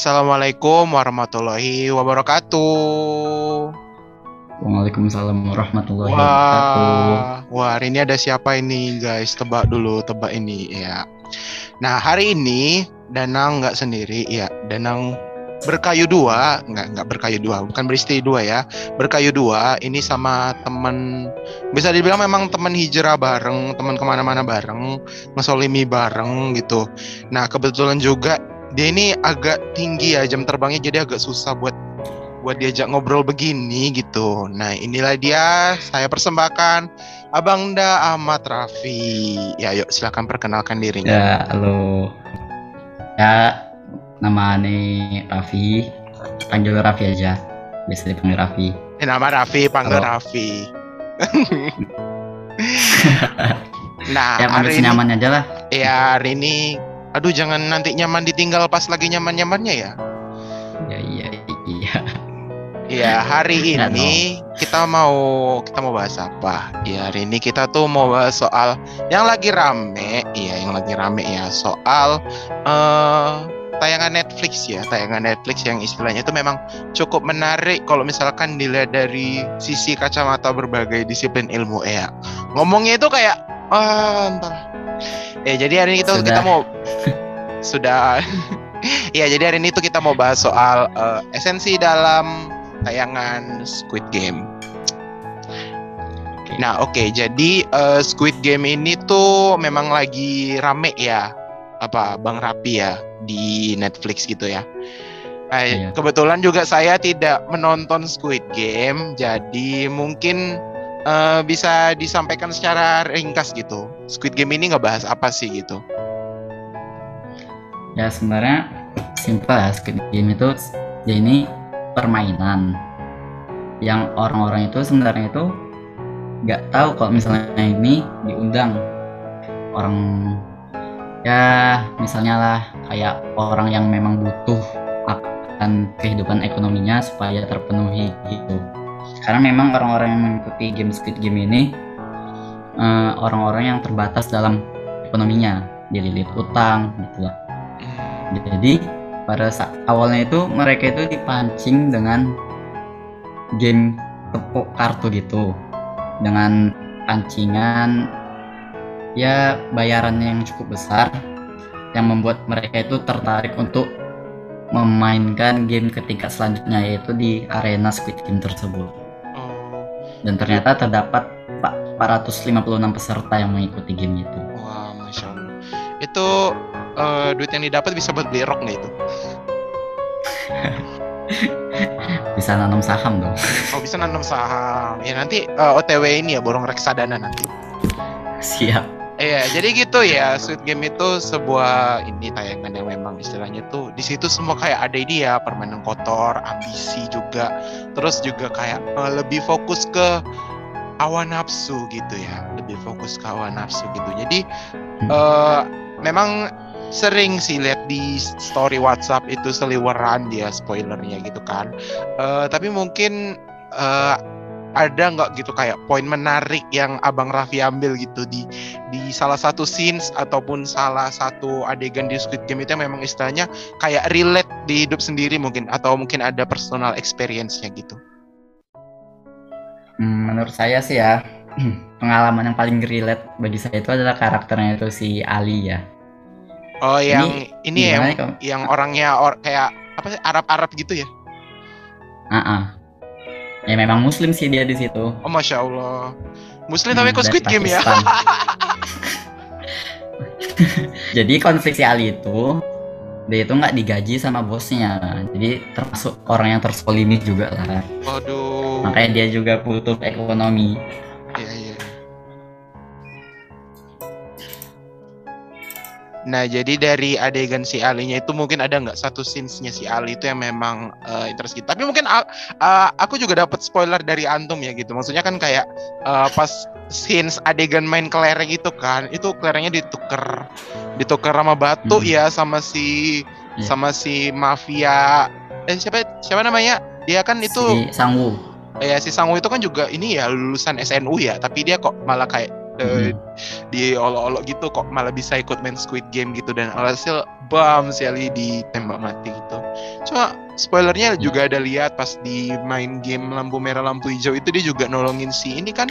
Assalamualaikum warahmatullahi wabarakatuh. Waalaikumsalam warahmatullahi wabarakatuh. Wah, hari ini ada siapa ini guys? Tebak dulu, tebak ini ya. Nah, hari ini Danang nggak sendiri ya. Danang berkayu dua, nggak nggak berkayu dua, bukan beristri dua ya. Berkayu dua. Ini sama temen, bisa dibilang memang temen hijrah bareng, teman ke mana-mana bareng, ngesolimi bareng gitu. Nah, kebetulan juga dia ini agak tinggi ya jam terbangnya jadi agak susah buat buat diajak ngobrol begini gitu. Nah inilah dia saya persembahkan Abang Da Ahmad Raffi. Ya yuk silakan perkenalkan dirinya. Ya halo. Ya nama ini Raffi. Panggil Raffi aja. Bisa dipanggil Raffi. Eh, nama Raffi panggil halo. Raffi. nah ya, hari ini, aja lah. Ya hari ini Aduh jangan nanti nyaman ditinggal pas lagi nyaman-nyamannya ya. Ya iya iya. Iya hari ini kita mau kita mau bahas apa? Ya hari ini kita tuh mau bahas soal yang lagi rame, iya yang lagi rame ya soal uh, tayangan Netflix ya, tayangan Netflix yang istilahnya itu memang cukup menarik kalau misalkan dilihat dari sisi kacamata berbagai disiplin ilmu ya. Ngomongnya itu kayak ah, entar Ya jadi hari ini kita, kita mau sudah ya jadi hari ini tuh kita mau bahas soal uh, esensi dalam tayangan Squid Game. Nah oke okay, jadi uh, Squid Game ini tuh memang lagi rame ya apa Bang Rapi ya di Netflix gitu ya. Nah, iya. kebetulan juga saya tidak menonton Squid Game, jadi mungkin uh, bisa disampaikan secara ringkas gitu. Squid Game ini ngebahas apa sih gitu? Ya sebenarnya simpel ya Squid Game itu ya ini permainan yang orang-orang itu sebenarnya itu nggak tahu kalau misalnya ini diundang orang ya misalnya lah kayak orang yang memang butuh akan kehidupan ekonominya supaya terpenuhi gitu karena memang orang-orang yang mengikuti game Squid Game ini eh, orang-orang yang terbatas dalam ekonominya. Dililit utang gitu lah jadi pada saat awalnya itu mereka itu dipancing dengan game tepuk kartu gitu. Dengan pancingan ya bayaran yang cukup besar yang membuat mereka itu tertarik untuk memainkan game ketika selanjutnya yaitu di arena Squid Game tersebut. Dan ternyata terdapat 456 peserta yang mengikuti game itu. Wah, masya Allah. Itu uh, duit yang didapat bisa buat beli rok nggak itu? bisa nanam saham dong. Oh bisa nanam saham. Ya nanti uh, eh, OTW ini ya borong reksadana nanti. Siap. Iya, jadi gitu ya. Sweet Game itu sebuah ini tayangan yang memang istilahnya tuh di situ semua kayak ada ini ya, permainan kotor, ambisi juga. Terus juga kayak uh, lebih fokus ke awan nafsu gitu ya, lebih fokus ke awan nafsu gitu. Jadi uh, memang sering sih lihat di story WhatsApp itu seliweran dia spoilernya gitu kan. Uh, tapi mungkin uh, ada nggak gitu kayak poin menarik yang abang Raffi ambil gitu di di salah satu scenes ataupun salah satu adegan di Squid Game itu yang memang istilahnya kayak relate di hidup sendiri mungkin atau mungkin ada personal experience-nya gitu. Hmm, menurut saya sih ya pengalaman yang paling relate bagi saya itu adalah karakternya itu si Ali ya. Oh yang ini, ini yang yang orangnya or, kayak apa sih Arab-Arab gitu ya? Ah, uh -uh ya memang muslim sih dia di situ. Oh masya allah. Muslim tapi kok Squid Game ya? Jadi konflik si Ali itu dia itu nggak digaji sama bosnya. Jadi termasuk orang yang tersolimi juga lah. Waduh. makanya dia juga butuh ekonomi Nah, jadi dari adegan si Ali-nya itu mungkin ada nggak satu scenes-nya si Ali itu yang memang uh, interest kita. Tapi mungkin uh, aku juga dapat spoiler dari antum ya gitu. Maksudnya kan kayak uh, pas scenes adegan main kelereng itu kan, itu kelerengnya ditukar ditukar sama batu hmm. ya sama si yeah. sama si mafia eh siapa siapa namanya? Dia kan itu si Sangwu. Ya si Sangwu itu kan juga ini ya lulusan SNU ya, tapi dia kok malah kayak hmm. di olo-olo gitu kok malah bisa ikut main Squid Game gitu. Dan alhasil bam si Ali ditembak mati gitu. Cuma spoilernya juga ada lihat pas di main game lampu merah lampu hijau itu dia juga nolongin si ini kan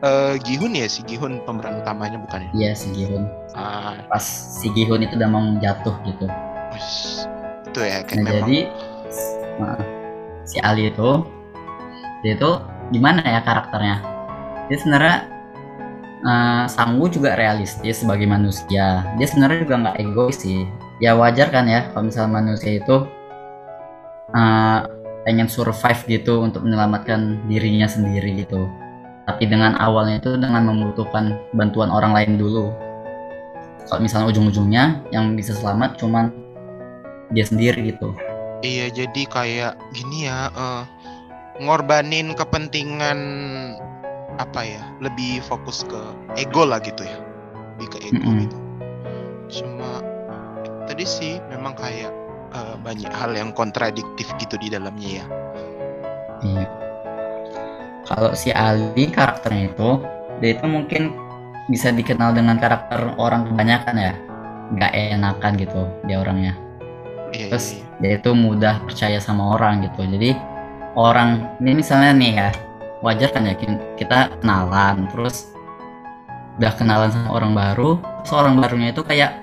uh, Gihun ya? Si Gihun pemeran utamanya bukan ya? Iya si Gihun ah. Pas si Gihun itu udah mau jatuh gitu. Ush, itu ya kan nah memang jadi nah, si Ali itu dia itu gimana ya karakternya? Dia sebenarnya uh, Sanggu juga realistis sebagai manusia. Dia sebenarnya juga nggak egois sih. Ya wajar kan ya kalau misalnya manusia itu uh, pengen survive gitu untuk menyelamatkan dirinya sendiri gitu. Tapi dengan awalnya itu dengan membutuhkan bantuan orang lain dulu. Kalau misalnya ujung-ujungnya yang bisa selamat cuman dia sendiri gitu. Iya jadi kayak gini ya uh, ngorbanin kepentingan apa ya lebih fokus ke ego lah gitu ya lebih ke ego Mm -mm. gitu cuma tadi sih memang kayak uh, banyak hal yang kontradiktif gitu di dalamnya ya Iya. Kalau si Ali karakternya itu, dia itu mungkin bisa dikenal dengan karakter orang kebanyakan ya, nggak enakan gitu dia orangnya. iya, Terus iya, iya. dia itu mudah percaya sama orang gitu. Jadi orang ini misalnya nih ya, wajar kan ya kita kenalan, terus udah kenalan sama orang baru, terus orang barunya itu kayak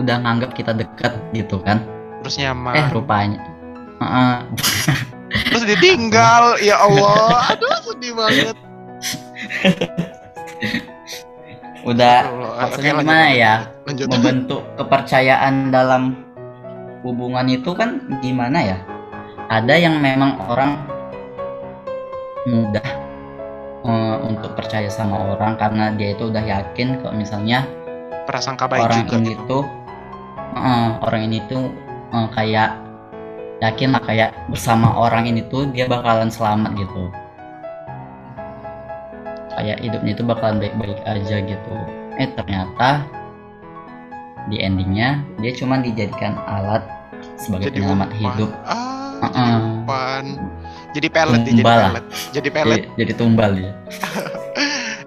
udah nganggap kita deket gitu kan. terus nyaman Eh rupanya, Heeh. terus ditinggal ya Allah aduh sedih banget udah Allah. maksudnya lanjut, gimana lanjut, ya? lanjut membentuk kepercayaan dalam hubungan itu kan gimana ya? Ada yang memang orang mudah eh, untuk percaya sama orang karena dia itu udah yakin kalau misalnya prasangka baik orang juga ini gitu. tuh eh, orang ini tuh eh, kayak yakin lah kayak bersama orang ini tuh dia bakalan selamat gitu. Kayak hidupnya itu bakalan baik-baik aja gitu. Eh ternyata di endingnya dia cuma dijadikan alat sebagai jadi penyelamat hidup. ah jadi Heeh. umpan jadi pelet jadi pelet jadi pelet Jadi, jadi tumbal dia.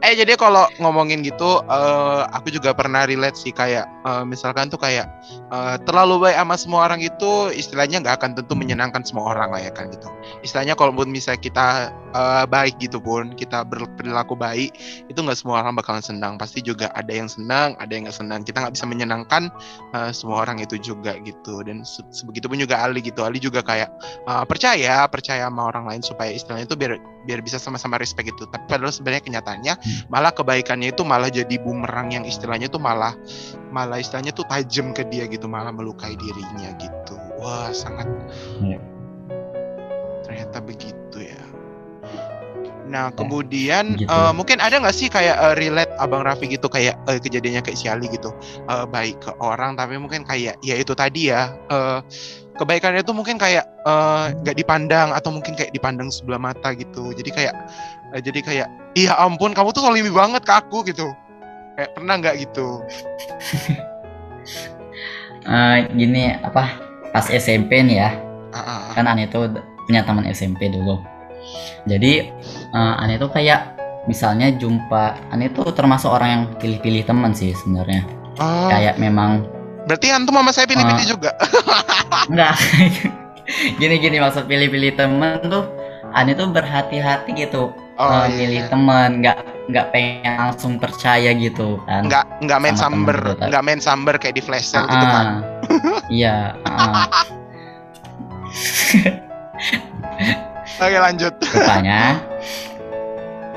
Eh jadi kalau ngomongin gitu, eh, aku juga pernah relate sih kayak eh, misalkan tuh kayak eh, terlalu baik sama semua orang itu istilahnya nggak akan tentu menyenangkan semua orang lah ya kan gitu. Istilahnya kalau misalnya kita eh, baik gitu pun kita berperilaku baik itu nggak semua orang bakalan senang. Pasti juga ada yang senang, ada yang nggak senang. Kita nggak bisa menyenangkan eh, semua orang itu juga gitu. Dan se- sebegitu pun juga Ali gitu. Ali juga kayak eh, percaya percaya sama orang lain supaya istilahnya itu biar biar bisa sama-sama respect gitu. Tapi padahal sebenarnya kenyataannya malah kebaikannya itu malah jadi bumerang yang istilahnya tuh malah malah istilahnya tuh tajam ke dia gitu malah melukai dirinya gitu wah sangat Iya. ternyata begitu nah kemudian gitu. eh, mungkin ada nggak sih kayak eh, relate abang Raffi gitu kayak eh, kejadiannya kayak si Ali gitu? Eh, baik ke orang tapi mungkin kayak ya itu tadi ya eh, kebaikannya itu mungkin kayak nggak dipandang atau mungkin kayak dipandang sebelah mata gitu. Jadi kayak eh, jadi kayak iya ampun kamu tuh solimi banget ke aku gitu. Kayak pernah nggak gitu? Eh, gini apa pas SMP nih ya. Ah, ah. kan Ane tuh punya teman SMP dulu jadi eh, Ane tuh kayak misalnya jumpa Ane tuh termasuk orang yang pilih-pilih teman sih sebenarnya. Oh, kayak memang berarti antum sama saya pilih-pilih Ah. juga? enggak. Gini-gini maksud pilih-pilih teman tuh Ane tuh berhati-hati gitu. Oh eh, iya, milih iya. teman nggak nggak pengen langsung percaya gitu kan nggak nggak main temen samber gitu, nggak main samber kayak di flash sale gitu kan iya ah. oke lanjut. Rupanya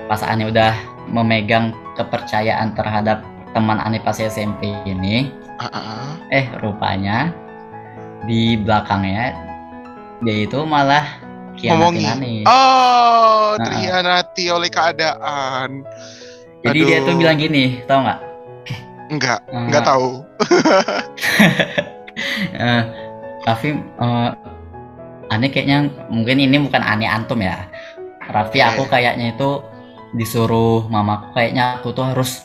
pas Ani udah memegang kepercayaan terhadap teman Ani pas SMP ini ah, ah. eh rupanya di belakangnya dia itu malah kianatin Ani. Oh Ah. terhianati oleh keadaan. Jadi dia tuh aduh. bilang gini tau nggak? Nggak Eh, nggak tahu. Eh, Raffi eh, Ani kayaknya mungkin ini bukan Ani antum ya. Raffi aku iya. kayaknya itu disuruh mamaku kayaknya aku tuh harus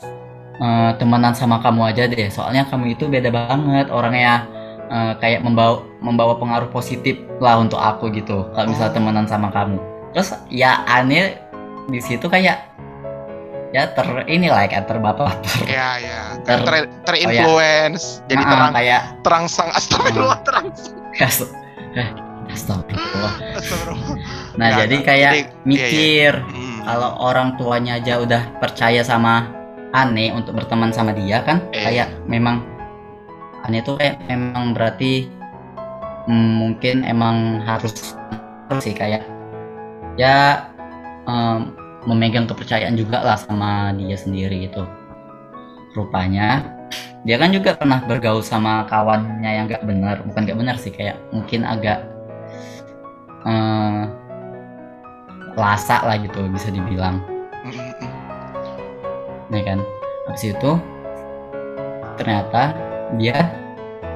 eh, temenan sama kamu aja deh. Soalnya kamu itu beda banget orangnya eh, kayak membawa membawa pengaruh positif lah untuk aku gitu kalau Oh. misalnya temenan sama kamu. Terus ya Ani di situ kayak ya ter inilah kan terbaper ya ya Ter- ter, terinfluence jadi Ah, terang kayak terangsang. Astagfirullah terangsang Astagfirullah. astagfirullah Nah, Nggak, jadi kayak Jadi, iya, mikir Hmm. kalau orang tuanya aja udah percaya sama Ane untuk berteman sama dia kan Eh. kayak memang Ane tuh kayak memang berarti mm, mungkin emang harus sih kayak ya em, memegang kepercayaan juga lah sama dia sendiri gitu rupanya dia kan juga pernah bergaul sama kawannya yang gak benar bukan gak benar sih kayak mungkin agak eh lasak lah gitu bisa dibilang. Ya kan? Habis itu ternyata dia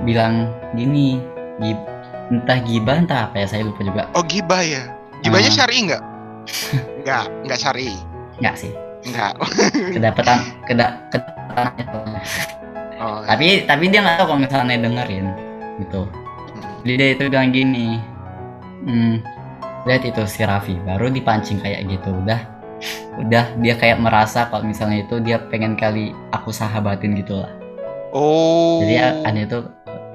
bilang gini gib- entah gibah entah apa ya saya lupa juga. Oh gibah ya? Gibahnya Ah. syari nggak? Nggak nggak syari? Nggak sih. Nggak. Kedapatan keda kedapatan. Oh, tapi tapi dia nggak tahu kalau misalnya dengerin gitu. Hmm. jadi dia itu bilang gini hmm, lihat itu si Raffi baru dipancing kayak gitu udah. Udah dia kayak merasa kalau misalnya itu dia pengen kali aku sahabatin gitu lah. Oh. Jadi aneh itu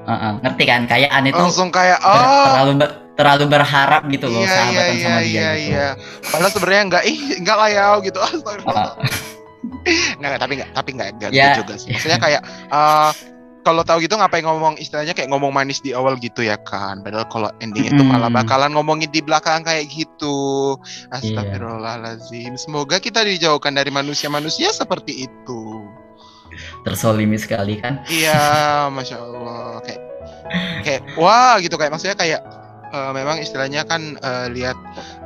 uh, uh, ngerti kan? Kayak aneh tuh langsung kayak ter- oh. terlalu ber- terlalu berharap gitu loh iya iya sahabatan iya sama dia iya gitu. iya. Padahal sebenarnya nggak ih nggak lah ya gitu astagfirullah Uh, nggak tapi nggak tapi nggak nggak Ya. gitu juga sih. Maksudnya kayak eh, kalau tahu gitu ngapain ngomong istilahnya kayak ngomong manis di awal gitu ya kan. Padahal kalau ending itu malah bakalan ngomongin di belakang kayak gitu. Iya. astagfirullahalazim semoga kita dijauhkan dari manusia-manusia seperti itu. Tersolimi sekali kan? Iya, masya Allah. Kayak, kayak wah gitu. Kayak maksudnya kayak eh, memang istilahnya kan eh, lihat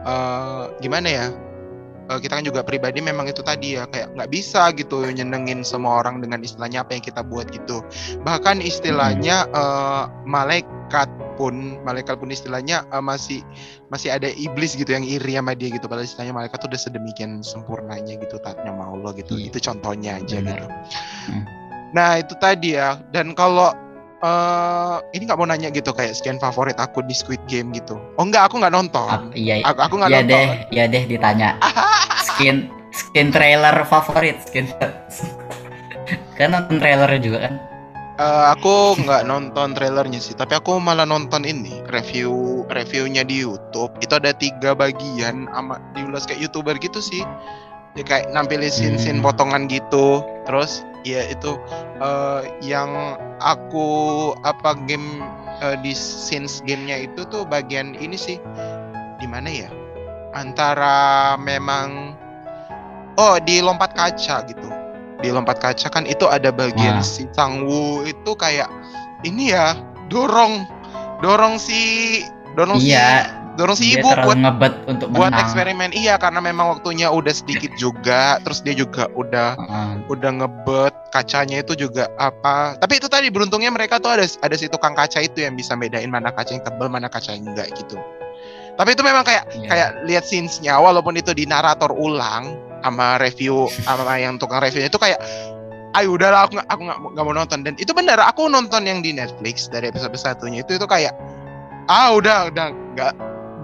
eh, gimana ya? Eh, kita kan juga pribadi memang itu tadi ya kayak nggak bisa gitu nyenengin semua orang dengan istilahnya apa yang kita buat gitu. Bahkan istilahnya eh, malaikat pun malaikat pun istilahnya eh, masih masih ada iblis gitu yang iri sama dia gitu padahal istilahnya malaikat tuh udah sedemikian sempurnanya gitu taatnya sama Allah gitu. Iya. Itu contohnya aja Benar. gitu. Hmm. Nah itu tadi ya. Dan kalau eh ini nggak mau nanya gitu kayak scan favorit aku di Squid Game gitu. Oh enggak, aku nggak nonton. Ap- iya Aku aku nggak iya nonton. deh iya deh ditanya skin skin trailer favorit skin kan nonton trailernya juga kan Eh, aku nggak nonton trailernya sih, tapi aku malah nonton ini review reviewnya di YouTube. Itu ada tiga bagian, ama diulas kayak youtuber gitu sih. Ya kayak nampilin scene-scene Hmm. potongan gitu. Terus ya itu eh, yang aku apa game eh, di scenes gamenya itu tuh bagian ini sih di mana ya? Antara memang oh di lompat kaca gitu di lompat kaca kan itu ada bagian Wah. si Sangwoo itu kayak ini ya dorong dorong si dorong iya si dorong si dia buat ngebet untuk buat menang. eksperimen. Iya karena memang waktunya udah sedikit juga terus dia juga udah Heeh. udah ngebet kacanya itu juga apa. Tapi itu tadi beruntungnya mereka tuh ada ada si tukang kaca itu yang bisa bedain mana kaca yang tebal mana kaca yang enggak gitu. Tapi itu memang kayak Iya. kayak lihat scenes-nya walaupun itu di narator ulang sama review sama yang tukang reviewnya itu kayak ayo udahlah aku nggak aku nggak mau nonton. Dan itu benar aku nonton yang di Netflix dari episode satunya itu itu kayak ah udah udah nggak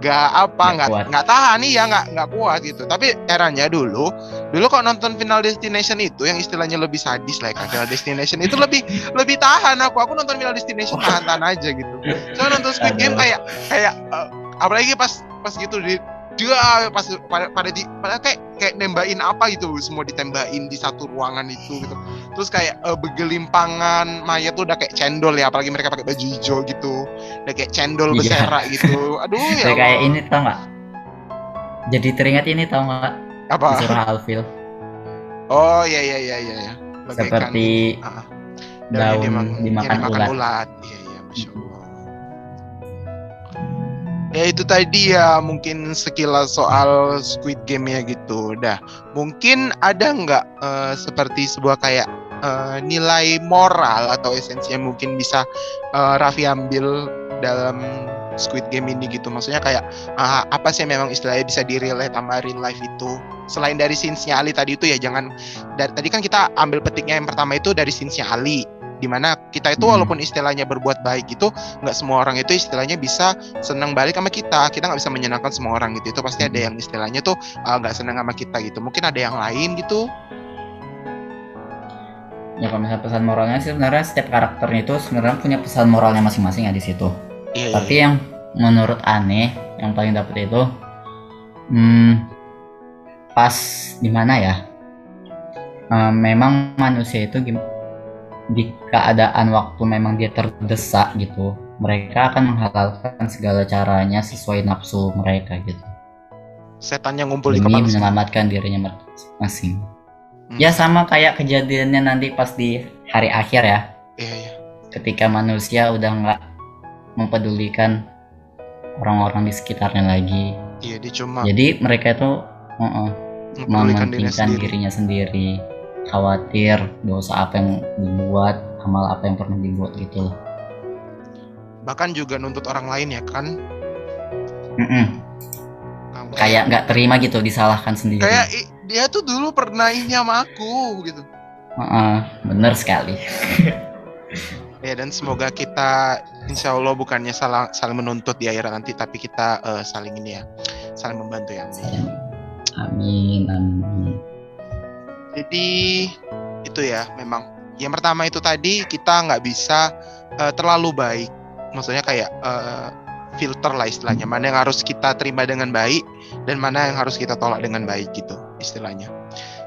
nggak apa Nggak nggak tahan nih ya nggak nggak kuat gitu. Tapi eranya dulu dulu kok nonton Final Destination itu yang istilahnya lebih sadis lah kan Final Destination itu lebih lebih tahan aku. Aku nonton Final Destination tahan tahan aja gitu. So nonton Squid Game kayak kayak eh, apalagi pas pas gitu di dia pas pada pada di pada kayak kayak nembakin apa gitu semua ditembakin di satu ruangan itu gitu terus kayak eh, begelimpangan mayat tuh udah kayak cendol ya apalagi mereka pakai baju hijau gitu. Udah kayak cendol Iya. berserak gitu. Aduh ya Kayak kayak Allah. ini tau nggak? Jadi teringat ini tau nggak? Apa? Surah Alfil. Oh iya iya iya iya ya. Seperti ini. Ah, daun yang daun dimang- dimakan yang ulat. ulat. Iya iya masya Allah. Ya itu tadi ya mungkin sekilas soal Squid Game ya gitu. Dah mungkin ada nggak eh, seperti sebuah kayak eh, nilai moral atau esensi yang mungkin bisa eh, Raffi ambil dalam Squid Game ini gitu. Maksudnya kayak ah, apa sih memang istilahnya bisa di relate sama real life itu? Selain dari scenes-nya Ali tadi itu ya jangan dari tadi kan kita ambil petiknya yang pertama itu dari scenes-nya Ali di mana kita itu Hmm. walaupun istilahnya berbuat baik gitu nggak semua orang itu istilahnya bisa senang balik sama kita. Kita nggak bisa menyenangkan semua orang gitu. Itu pasti ada Hmm. yang istilahnya tuh uh, nggak senang sama kita gitu. Mungkin ada yang lain gitu ya kalau misalnya pesan moralnya sih sebenarnya setiap karakternya itu sebenarnya punya pesan moralnya masing-masing ya di situ. Iya, iya, tapi yang menurut aneh yang paling dapet itu hmm, pas di mana ya? Eh, memang manusia itu di keadaan waktu memang dia terdesak gitu mereka akan menghalalkan segala caranya sesuai nafsu mereka gitu. Setan yang ngumpul di demi kepala. menyelamatkan dirinya masing-masing Hmm. ya sama kayak kejadiannya nanti pas di hari akhir ya. Iya iya. Ketika manusia udah nggak mempedulikan orang-orang di sekitarnya lagi. Iya dia cuma jadi mereka itu mempedulikan diri mementingkan sendiri. dirinya sendiri. Khawatir dosa apa yang dibuat amal apa yang pernah dibuat gitu loh bahkan juga nuntut orang lain ya kan? Mm-mm. Kamu- kayak nggak terima gitu disalahkan sendiri. Kayak "Ih, dia tuh dulu pernah ini sama aku gitu. Uh-uh, bener sekali. Ya dan semoga kita insya Allah bukannya salah saling menuntut di akhirat nanti tapi kita eh, saling ini ya saling membantu ya. Amin. amin amin. Jadi itu ya memang. Yang pertama itu tadi kita nggak bisa eh, terlalu baik. Maksudnya kayak eh, filter lah istilahnya. Mana yang harus kita terima dengan baik dan mana yang harus kita tolak dengan baik gitu istilahnya.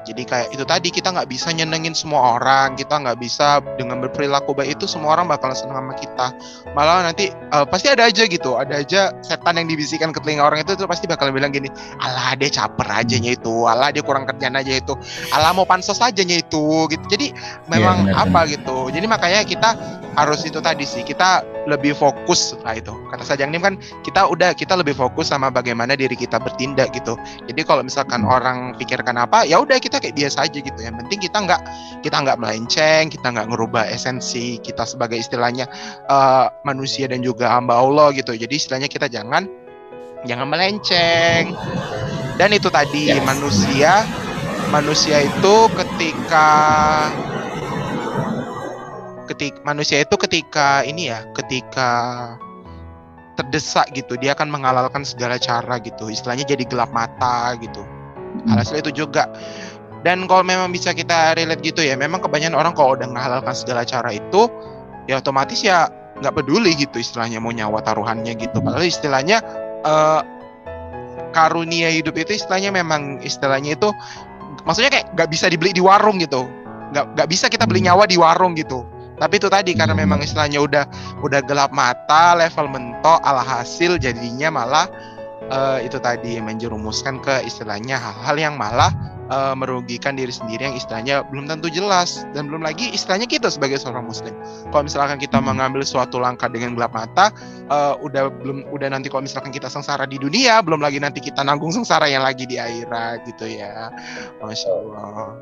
Jadi kayak itu tadi kita nggak bisa nyenengin semua orang kita nggak bisa dengan berperilaku baik itu semua orang bakalan senang sama kita. Malah nanti eh, pasti ada aja gitu ada aja setan yang dibisikkan ke telinga orang itu tuh pasti bakal bilang gini alah dia caper aja nya itu alah dia kurang kerjaan aja itu alah mau pansos aja nya itu gitu. Jadi memang benar, apa gitu. Jadi makanya kita harus itu tadi sih kita lebih fokus lah itu. Kata Sajang Nim kan kita udah kita lebih fokus sama bagaimana diri kita bertindak gitu. Jadi kalau misalkan Hmm. orang pikirkan apa ya udah kita kayak biasa aja gitu. Yang penting kita nggak kita nggak melenceng kita nggak ngerubah esensi kita sebagai istilahnya eh, manusia dan juga hamba Allah gitu. Jadi istilahnya kita jangan jangan melenceng. Dan itu tadi Yes. manusia manusia itu ketika ketik manusia itu ketika ini ya ketika terdesak gitu dia akan menghalalkan segala cara gitu. Istilahnya jadi gelap mata gitu. Alhasil itu juga. Dan kalau memang bisa kita relate gitu ya memang kebanyakan orang kalau udah menghalalkan segala cara itu ya otomatis ya nggak peduli gitu istilahnya mau nyawa taruhannya gitu. Padahal istilahnya eh, karunia hidup itu istilahnya memang istilahnya itu maksudnya kayak nggak bisa dibeli di warung gitu. Nggak nggak bisa kita beli Hmm. nyawa di warung gitu tapi itu tadi karena memang istilahnya udah udah gelap mata level mentok alhasil jadinya malah eh, itu tadi menjerumuskan ke istilahnya hal-hal yang malah eh, merugikan diri sendiri yang istilahnya belum tentu jelas. Dan belum lagi istilahnya kita sebagai seorang muslim. Kalau misalkan kita Hmm. mengambil suatu langkah dengan gelap mata eh, udah belum udah nanti kalau misalkan kita sengsara di dunia belum lagi nanti kita nanggung sengsara yang lagi di akhirat gitu ya. Masya allah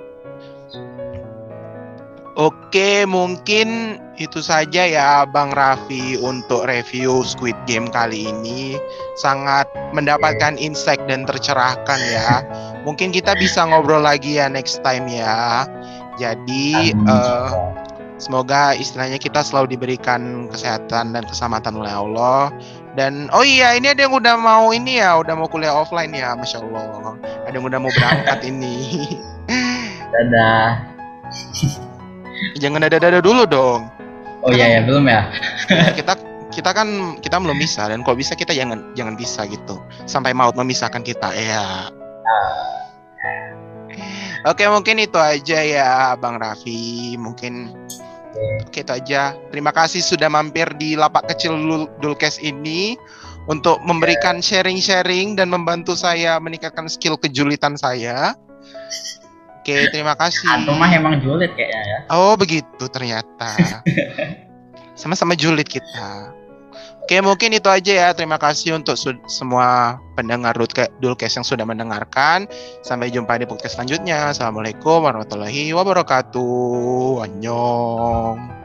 Oke, mungkin itu saja ya Bang Raffi untuk review Squid Game kali ini. Sangat mendapatkan insight dan tercerahkan ya. Mungkin kita bisa ngobrol lagi ya next time ya. Jadi eh, semoga istilahnya kita selalu diberikan kesehatan dan keselamatan oleh Allah. Dan oh iya ini ada yang udah mau ini ya, udah mau kuliah offline ya, masya Allah. Ada yang udah mau berangkat ini. dadah Jangan dada-dada dulu dong. oh iya ya belum ya Ya, kita kita kan kita belum bisa dan kalau bisa kita jangan jangan bisa gitu sampai maut memisahkan kita ya. Oke mungkin itu aja ya Bang Raffi mungkin Oke itu aja. Terima kasih sudah mampir di lapak kecil Dul- Dulkes ini untuk memberikan sharing-sharing dan membantu saya meningkatkan skill kejulitan saya. Oke, terima kasih. antum mah emang julid kayaknya ya Oh begitu ternyata. Sama-sama julid kita. Oke mungkin itu aja ya. Terima kasih untuk semua pendengar Dulke- Dulkes yang sudah mendengarkan. Sampai jumpa di podcast selanjutnya. Assalamualaikum warahmatullahi wabarakatuh. Annyeong.